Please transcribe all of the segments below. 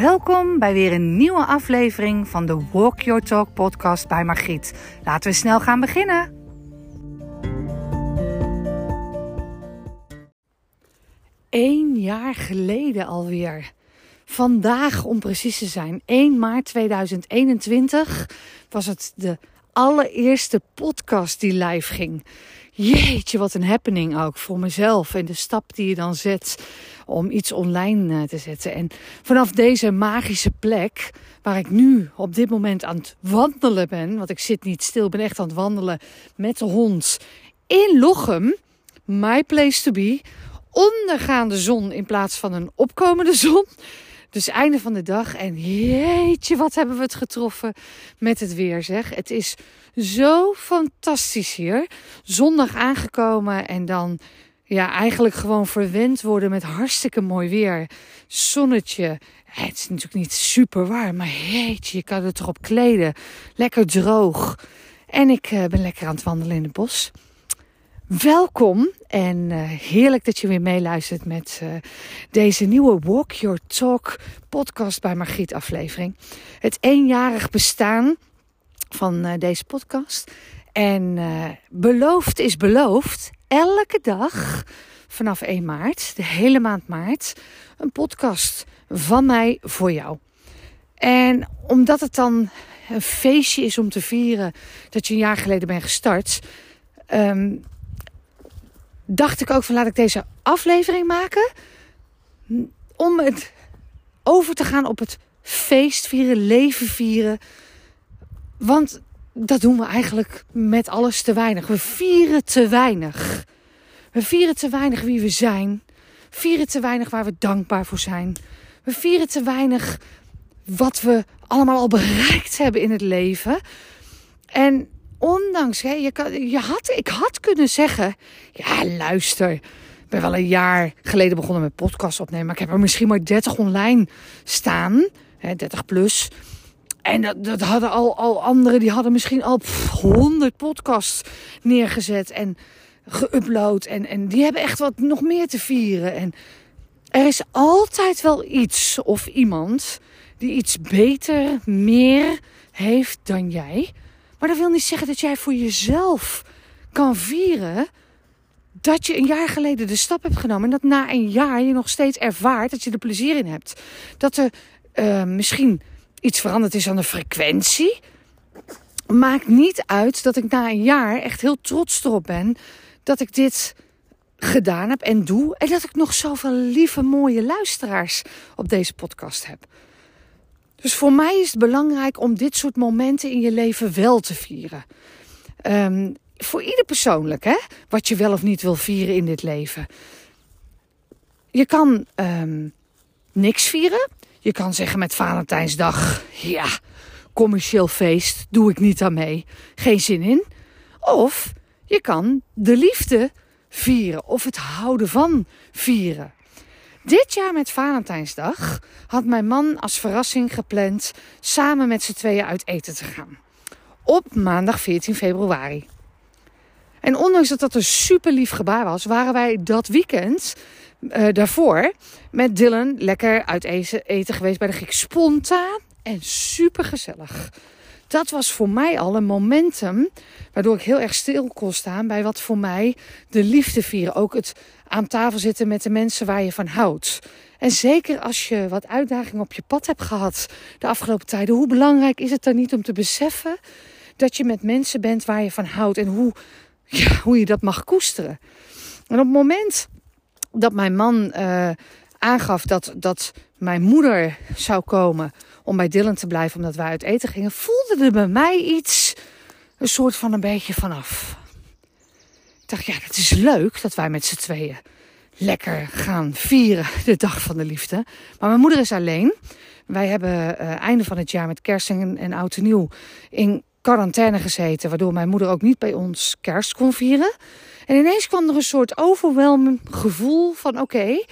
Welkom bij weer een nieuwe aflevering van de Walk Your Talk podcast bij Margriet. Laten we snel gaan beginnen. Eén jaar geleden alweer. Vandaag, om precies te zijn, 1 maart 2021, was het de allereerste podcast die live ging. Jeetje, wat een happening ook voor mezelf. En de stap die je dan zet om iets online eh, te zetten. En vanaf deze magische plek, waar ik nu op dit moment aan het wandelen ben. Want ik zit niet stil, ben echt aan het wandelen met de hond in Lochem. My place to be. Ondergaande zon in plaats van een opkomende zon. Dus einde van de dag. En jeetje, wat hebben we het getroffen met het weer, zeg. Het is zo fantastisch hier. Zondag aangekomen en dan ja, eigenlijk gewoon verwend worden met hartstikke mooi weer. Zonnetje. Het is natuurlijk niet super warm, maar jeetje, je kan het erop kleden. Lekker droog. En ik uh, ben lekker aan het wandelen in het bos. Welkom en uh, heerlijk dat je weer meeluistert met uh, deze nieuwe Walk Your Talk podcast bij Margriet aflevering. Het eenjarig bestaan van uh, deze podcast. En beloofd is beloofd. Elke dag vanaf 1 maart, de hele maand maart, een podcast van mij voor jou. En omdat het dan een feestje is om te vieren dat je een jaar geleden bent gestart. Um, dacht ik ook van laat ik deze aflevering maken. Om het over te gaan op het feest vieren, leven vieren. Want dat doen we eigenlijk met alles te weinig. We vieren te weinig. We vieren te weinig wie we zijn. Vieren te weinig waar we dankbaar voor zijn. We vieren te weinig wat we allemaal al bereikt hebben in het leven. En ondanks, hè, je je had, ik had kunnen zeggen: ja, luister. Ik ben wel een jaar geleden begonnen met podcast opnemen. Maar ik heb er misschien maar 30 online staan. Hè, 30 plus. En dat, dat hadden al, al anderen, die hadden misschien al pff, 100 podcasts neergezet en geüpload. En, en die hebben echt wat nog meer te vieren. En er is altijd wel iets of iemand die iets beter, meer heeft dan jij. Maar dat wil niet zeggen dat jij voor jezelf kan vieren dat je een jaar geleden de stap hebt genomen. En dat na een jaar je nog steeds ervaart dat je er plezier in hebt. Dat er uh, misschien iets veranderd is aan de frequentie. Maakt niet uit dat ik na een jaar echt heel trots erop ben dat ik dit gedaan heb en doe. En dat ik nog zoveel lieve, mooie luisteraars op deze podcast heb. Dus voor mij is het belangrijk om dit soort momenten in je leven wel te vieren. Um, voor ieder persoonlijk, hè? Wat je wel of niet wil vieren in dit leven. Je kan um, niks vieren. Je kan zeggen met Valentijnsdag: ja, commercieel feest, doe ik niet aan mee. Geen zin in. Of je kan de liefde vieren of het houden van vieren. Dit jaar met Valentijnsdag had mijn man als verrassing gepland samen met z'n tweeën uit eten te gaan. Op maandag 14 februari. En ondanks dat dat een super lief gebaar was, waren wij dat weekend uh, daarvoor met Dylan lekker uit eten geweest bij de Griek. Spontaan en super gezellig. Dat was voor mij al een momentum waardoor ik heel erg stil kon staan bij wat voor mij de liefde vieren. Ook het aan tafel zitten met de mensen waar je van houdt. En zeker als je wat uitdagingen op je pad hebt gehad de afgelopen tijden, hoe belangrijk is het dan niet om te beseffen dat je met mensen bent waar je van houdt en hoe, hoe je dat mag koesteren. En op het moment dat mijn man uh, aangaf dat, dat mijn moeder zou komen om bij Dylan te blijven omdat wij uit eten gingen, voelde er bij mij iets, een soort van een beetje vanaf. Ik dacht, ja, het is leuk dat wij met z'n tweeën lekker gaan vieren de dag van de liefde. Maar mijn moeder is alleen. Wij hebben uh, einde van het jaar met kerst en, oud en nieuw in quarantaine gezeten, waardoor mijn moeder ook niet bij ons kerst kon vieren. En ineens kwam er een soort overweldigend gevoel van oké,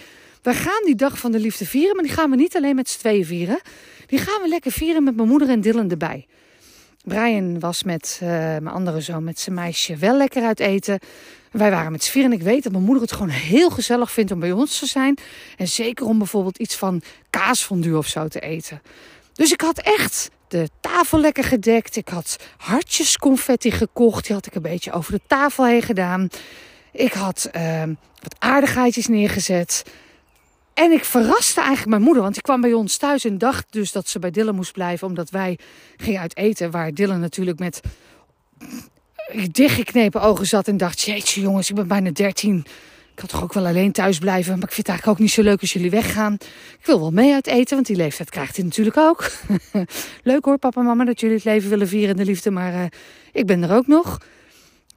we gaan die dag van de liefde vieren, maar die gaan we niet alleen met z'n tweeën vieren. Die gaan we lekker vieren met mijn moeder en Dylan erbij. Brian was met uh, mijn andere zoon, met zijn meisje, wel lekker uit eten. Wij waren met vier en ik weet dat mijn moeder het gewoon heel gezellig vindt om bij ons te zijn. En zeker om bijvoorbeeld iets van kaasfondue of zo te eten. Dus ik had echt de tafel lekker gedekt. Ik had hartjes confetti gekocht. Die had ik een beetje over de tafel heen gedaan. Ik had uh, wat aardigheidjes neergezet. En ik verraste eigenlijk mijn moeder, want die kwam bij ons thuis en dacht dus dat ze bij Dylan moest blijven, omdat wij gingen uit eten. Waar Dylan natuurlijk met dichtgeknepen ogen zat en dacht: Jeetje, jongens, ik ben bijna 13. Ik had toch ook wel alleen thuis blijven. Maar ik vind het eigenlijk ook niet zo leuk als jullie weggaan. Ik wil wel mee uit eten, want die leeftijd krijgt hij natuurlijk ook. leuk hoor, papa en mama, dat jullie het leven willen vieren in de liefde. Maar uh, ik ben er ook nog.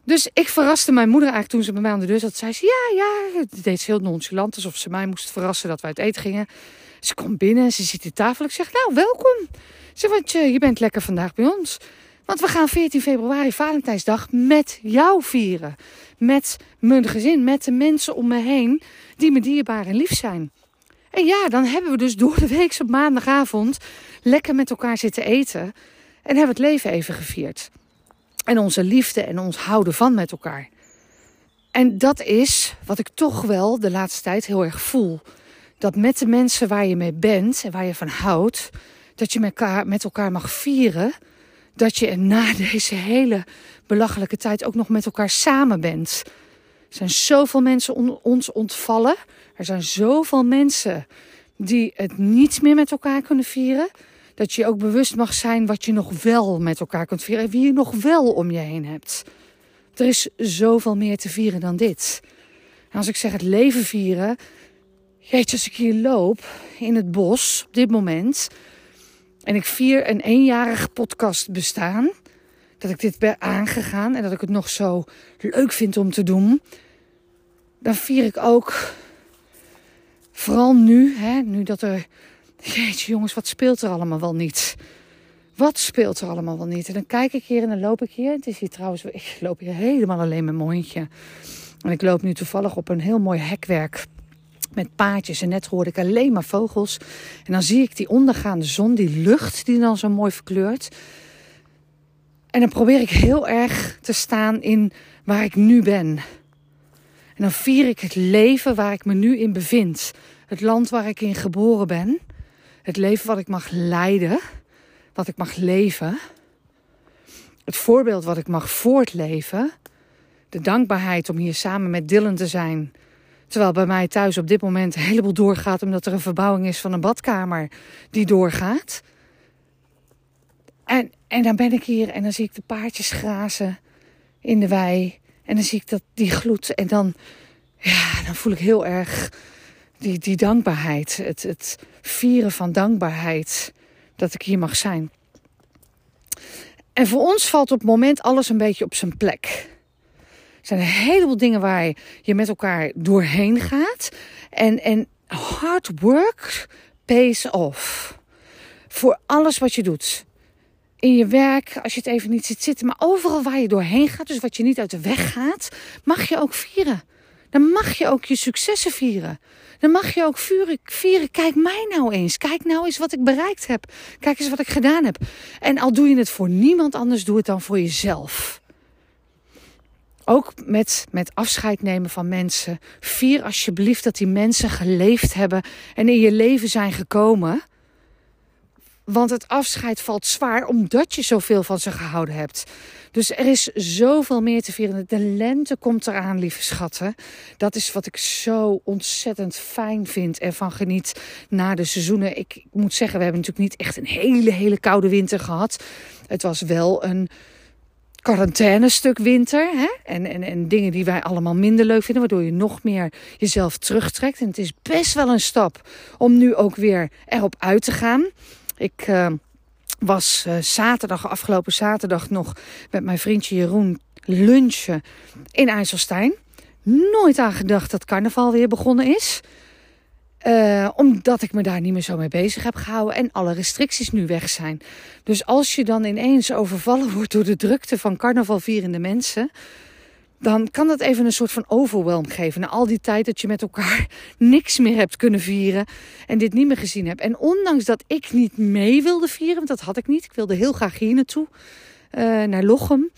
Dus ik verraste mijn moeder eigenlijk toen ze bij mij aan de deur zat. Zei ze, ja, ja. Het deed heel nonchalant, alsof ze mij moest verrassen dat wij uit eten gingen. Ze komt binnen en ze zit aan tafel. Ik zeg, nou, welkom. Ze want je, je bent lekker vandaag bij ons. Want we gaan 14 februari, Valentijnsdag, met jou vieren. Met mijn gezin, met de mensen om me heen die me dierbaar en lief zijn. En ja, dan hebben we dus door de week op maandagavond lekker met elkaar zitten eten. En hebben het leven even gevierd. En onze liefde en ons houden van met elkaar. En dat is wat ik toch wel de laatste tijd heel erg voel. Dat met de mensen waar je mee bent en waar je van houdt, dat je met elkaar, met elkaar mag vieren. Dat je na deze hele belachelijke tijd ook nog met elkaar samen bent. Er zijn zoveel mensen ons ontvallen. Er zijn zoveel mensen die het niet meer met elkaar kunnen vieren. Dat je ook bewust mag zijn wat je nog wel met elkaar kunt vieren. En wie je nog wel om je heen hebt. Er is zoveel meer te vieren dan dit. En als ik zeg het leven vieren. Jeetje, als ik hier loop in het bos op dit moment. En ik vier een eenjarig podcast bestaan. Dat ik dit ben aangegaan en dat ik het nog zo leuk vind om te doen. Dan vier ik ook. Vooral nu, hè, nu dat er Jeetje jongens, wat speelt er allemaal wel niet? Wat speelt er allemaal wel niet? En dan kijk ik hier en dan loop ik hier. Het is hier trouwens, ik loop hier helemaal alleen met mijn hondje. En ik loop nu toevallig op een heel mooi hekwerk met paadjes. En net hoorde ik alleen maar vogels. En dan zie ik die ondergaande zon, die lucht die dan zo mooi verkleurt. En dan probeer ik heel erg te staan in waar ik nu ben. En dan vier ik het leven waar ik me nu in bevind. Het land waar ik in geboren ben. Het leven wat ik mag leiden, wat ik mag leven. Het voorbeeld wat ik mag voortleven. De dankbaarheid om hier samen met Dylan te zijn. Terwijl bij mij thuis op dit moment een heleboel doorgaat omdat er een verbouwing is van een badkamer die doorgaat. En, en dan ben ik hier en dan zie ik de paardjes grazen in de wei. En dan zie ik dat die gloed. En dan, ja, dan voel ik heel erg die, die dankbaarheid, het, het vieren van dankbaarheid dat ik hier mag zijn. En voor ons valt op het moment alles een beetje op zijn plek. Er zijn een heleboel dingen waar je met elkaar doorheen gaat. En, en hard work pays off. Voor alles wat je doet. In je werk, als je het even niet ziet zitten, maar overal waar je doorheen gaat, dus wat je niet uit de weg gaat, mag je ook vieren. Dan mag je ook je successen vieren. Dan mag je ook vieren. Kijk mij nou eens. Kijk nou eens wat ik bereikt heb. Kijk eens wat ik gedaan heb. En al doe je het voor niemand anders, doe het dan voor jezelf. Ook met, met afscheid nemen van mensen. Vier alsjeblieft dat die mensen geleefd hebben en in je leven zijn gekomen. Want het afscheid valt zwaar omdat je zoveel van ze gehouden hebt. Dus er is zoveel meer te vieren. De lente komt eraan, lieve schatten. Dat is wat ik zo ontzettend fijn vind en van geniet na de seizoenen. Ik moet zeggen, we hebben natuurlijk niet echt een hele, hele koude winter gehad. Het was wel een quarantainestuk winter. Hè? En, en, en dingen die wij allemaal minder leuk vinden. Waardoor je nog meer jezelf terugtrekt. En het is best wel een stap om nu ook weer erop uit te gaan. Ik uh, was uh, zaterdag, afgelopen zaterdag nog met mijn vriendje Jeroen lunchen in IJsselstein. Nooit aan gedacht dat carnaval weer begonnen is. Uh, omdat ik me daar niet meer zo mee bezig heb gehouden en alle restricties nu weg zijn. Dus als je dan ineens overvallen wordt door de drukte van carnavalvierende mensen dan kan dat even een soort van overwhelm geven. Na al die tijd dat je met elkaar niks meer hebt kunnen vieren en dit niet meer gezien hebt. En ondanks dat ik niet mee wilde vieren, want dat had ik niet. Ik wilde heel graag hier naartoe, uh, naar Lochem.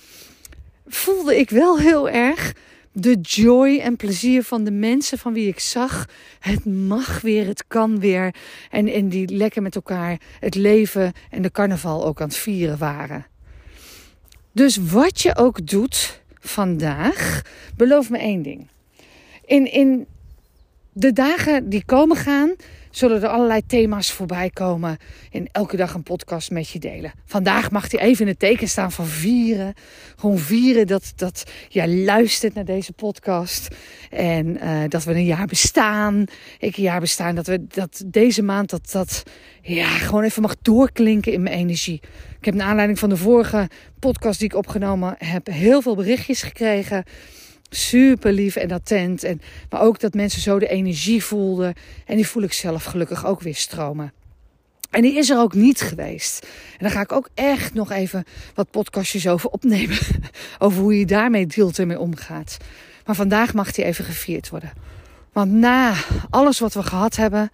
Voelde ik wel heel erg de joy en plezier van de mensen van wie ik zag. Het mag weer, het kan weer. En, en die lekker met elkaar het leven en de carnaval ook aan het vieren waren. Dus wat je ook doet vandaag, beloof me één ding. In, in de dagen die komen gaan, zullen er allerlei thema's voorbij komen. En elke dag een podcast met je delen. Vandaag mag hij even in het teken staan van vieren. Gewoon vieren dat, dat jij luistert naar deze podcast. En uh, dat we een jaar bestaan. Ik een jaar bestaan. Dat, we, dat deze maand dat, dat ja, gewoon even mag doorklinken in mijn energie. Ik heb naar aanleiding van de vorige podcast die ik opgenomen heb... heel veel berichtjes gekregen super lief en attent. En, maar ook dat mensen zo de energie voelden. En die voel ik zelf gelukkig ook weer stromen. En die is er ook niet geweest. En daar ga ik ook echt nog even wat podcastjes over opnemen. over hoe je daarmee deelt en mee omgaat. Maar vandaag mag die even gevierd worden. Want na alles wat we gehad hebben,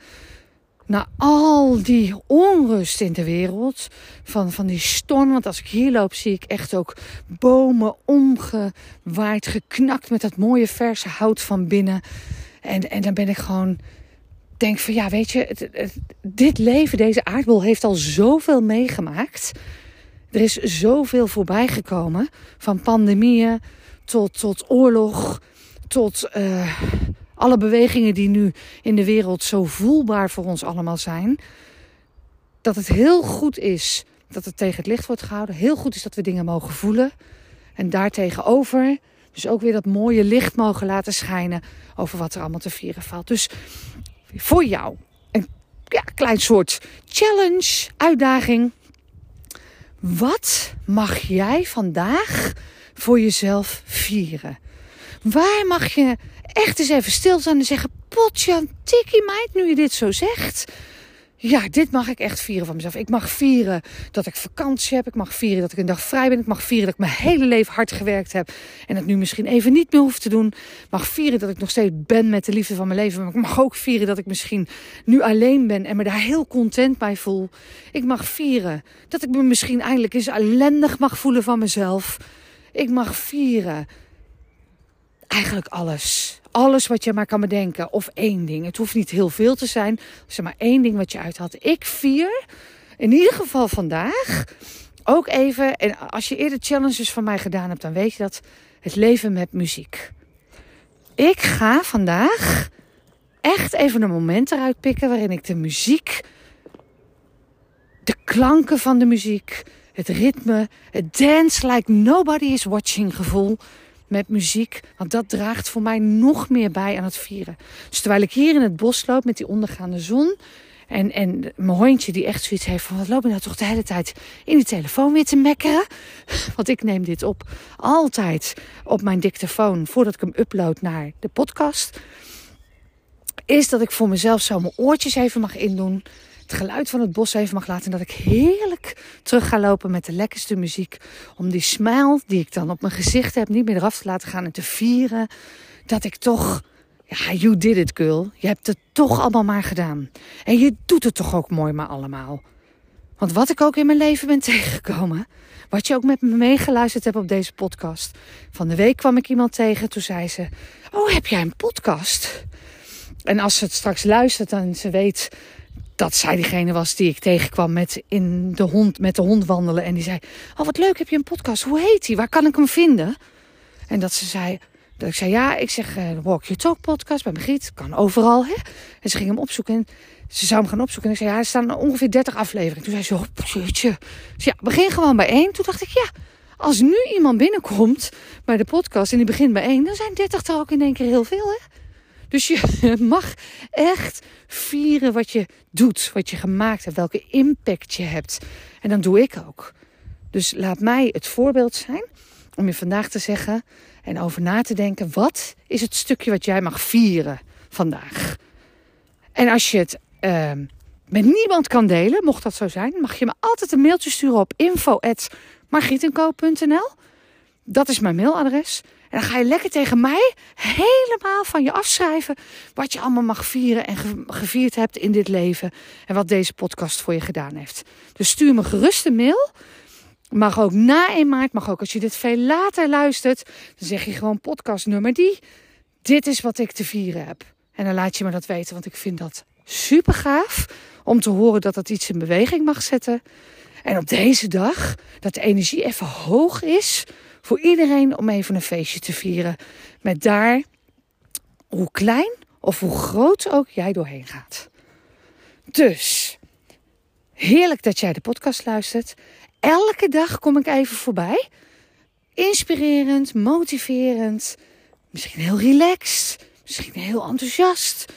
na al die onrust in de wereld, van, van die storm. Want als ik hier loop, zie ik echt ook bomen omgewaaid, geknakt met dat mooie verse hout van binnen. En, en dan ben ik gewoon, denk van ja, weet je, dit leven, deze aardbol heeft al zoveel meegemaakt. Er is zoveel voorbij gekomen, van pandemieën tot, tot oorlog, tot. Uh, alle bewegingen die nu in de wereld zo voelbaar voor ons allemaal zijn. Dat het heel goed is dat het tegen het licht wordt gehouden. Heel goed is dat we dingen mogen voelen. En daartegenover dus ook weer dat mooie licht mogen laten schijnen over wat er allemaal te vieren valt. Dus voor jou een ja, klein soort challenge, uitdaging. Wat mag jij vandaag voor jezelf vieren? Waar mag je echt eens even stilstaan en zeggen: Potjan, tikkie meid, nu je dit zo zegt. Ja, dit mag ik echt vieren van mezelf. Ik mag vieren dat ik vakantie heb. Ik mag vieren dat ik een dag vrij ben. Ik mag vieren dat ik mijn hele leven hard gewerkt heb. En het nu misschien even niet meer hoef te doen. Ik mag vieren dat ik nog steeds ben met de liefde van mijn leven. Maar ik mag ook vieren dat ik misschien nu alleen ben en me daar heel content bij voel. Ik mag vieren dat ik me misschien eindelijk eens ellendig mag voelen van mezelf. Ik mag vieren eigenlijk alles. Alles wat je maar kan bedenken. Of één ding. Het hoeft niet heel veel te zijn. Zeg maar één ding wat je uithaalt. Ik vier, in ieder geval vandaag, ook even. En als je eerder challenges van mij gedaan hebt, dan weet je dat. Het leven met muziek. Ik ga vandaag echt even een moment eruit pikken waarin ik de muziek, de klanken van de muziek, het ritme, het dance like nobody is watching gevoel met muziek. Want dat draagt voor mij nog meer bij aan het vieren. Dus terwijl ik hier in het bos loop met die ondergaande zon. En, en mijn hondje die echt zoiets heeft van... wat loop je nou toch de hele tijd in die telefoon weer te mekkeren? Want ik neem dit op altijd op mijn dictafoon... voordat ik hem upload naar de podcast. Is dat ik voor mezelf zo mijn oortjes even mag indoen het geluid van het bos even mag laten. En dat ik heerlijk terug ga lopen met de lekkerste muziek. Om die smile die ik dan op mijn gezicht heb niet meer eraf te laten gaan. En te vieren dat ik toch... Ja, you did it girl. Je hebt het toch allemaal maar gedaan. En je doet het toch ook mooi maar allemaal. Want wat ik ook in mijn leven ben tegengekomen... Wat je ook met me meegeluisterd hebt op deze podcast. Van de week kwam ik iemand tegen. Toen zei ze: Oh, heb jij een podcast? En als ze het straks luistert en ze weet dat zij degene was die ik tegenkwam met, in de hond, met de hond wandelen. En die zei, oh wat leuk, heb je een podcast? Hoe heet die? Waar kan ik hem vinden? En dat ze zei, dat ik zei, ja, ik zeg uh, Walk Your Talk podcast bij Margriet. Kan overal, hè? En ze ging hem opzoeken en ze zou hem gaan opzoeken. En ik zei, ja, er staan ongeveer 30 afleveringen. Toen zei ze, oh. Dus ja, begin gewoon bij één. Toen dacht ik, ja, als nu iemand binnenkomt bij de podcast en die begint bij één, dan zijn 30 er ook in één keer heel veel, hè? Dus je mag echt vieren wat je doet, wat je gemaakt hebt, welke impact je hebt. En dan doe ik ook. Dus laat mij het voorbeeld zijn om je vandaag te zeggen en over na te denken: wat is het stukje wat jij mag vieren vandaag? En als je het uh, met niemand kan delen, mocht dat zo zijn, mag je me altijd een mailtje sturen op info.margietenko.nl. Dat is mijn mailadres. En dan ga je lekker tegen mij helemaal van je afschrijven wat je allemaal mag vieren en gevierd hebt in dit leven. En wat deze podcast voor je gedaan heeft. Dus stuur me gerust een mail. Mag ook na 1 maart, mag ook als je dit veel later luistert. Dan zeg je gewoon podcast nummer die. Dit is wat ik te vieren heb. En dan laat je me dat weten, want ik vind dat super gaaf om te horen dat dat iets in beweging mag zetten. En op deze dag, dat de energie even hoog is voor iedereen om even een feestje te vieren. Met daar, hoe klein of hoe groot ook jij doorheen gaat. Dus, heerlijk dat jij de podcast luistert. Elke dag kom ik even voorbij. Inspirerend, motiverend, misschien heel relaxed, misschien heel enthousiast.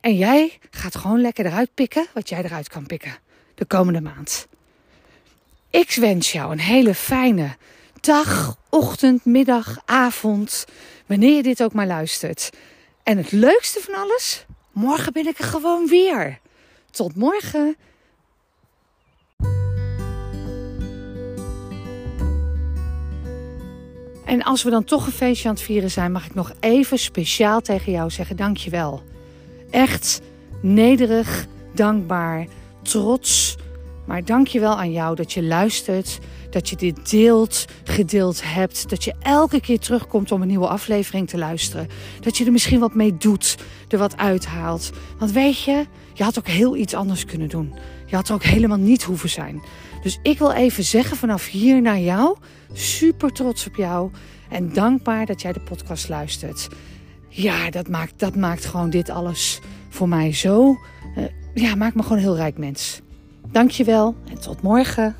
En jij gaat gewoon lekker eruit pikken wat jij eruit kan pikken de komende maand. Ik wens jou een hele fijne dag, ochtend, middag, avond, wanneer je dit ook maar luistert. En het leukste van alles, morgen ben ik er gewoon weer. Tot morgen. En als we dan toch een feestje aan het vieren zijn, mag ik nog even speciaal tegen jou zeggen: dankjewel. Echt nederig, dankbaar, trots. Maar dankjewel aan jou dat je luistert, dat je dit deelt, gedeeld hebt, dat je elke keer terugkomt om een nieuwe aflevering te luisteren. Dat je er misschien wat mee doet, er wat uithaalt. Want weet je, je had ook heel iets anders kunnen doen. Je had er ook helemaal niet hoeven zijn. Dus ik wil even zeggen vanaf hier naar jou, super trots op jou en dankbaar dat jij de podcast luistert. Ja, dat maakt, dat maakt gewoon dit alles voor mij zo. Uh, ja, maakt me gewoon een heel rijk mens. Dankjewel en tot morgen.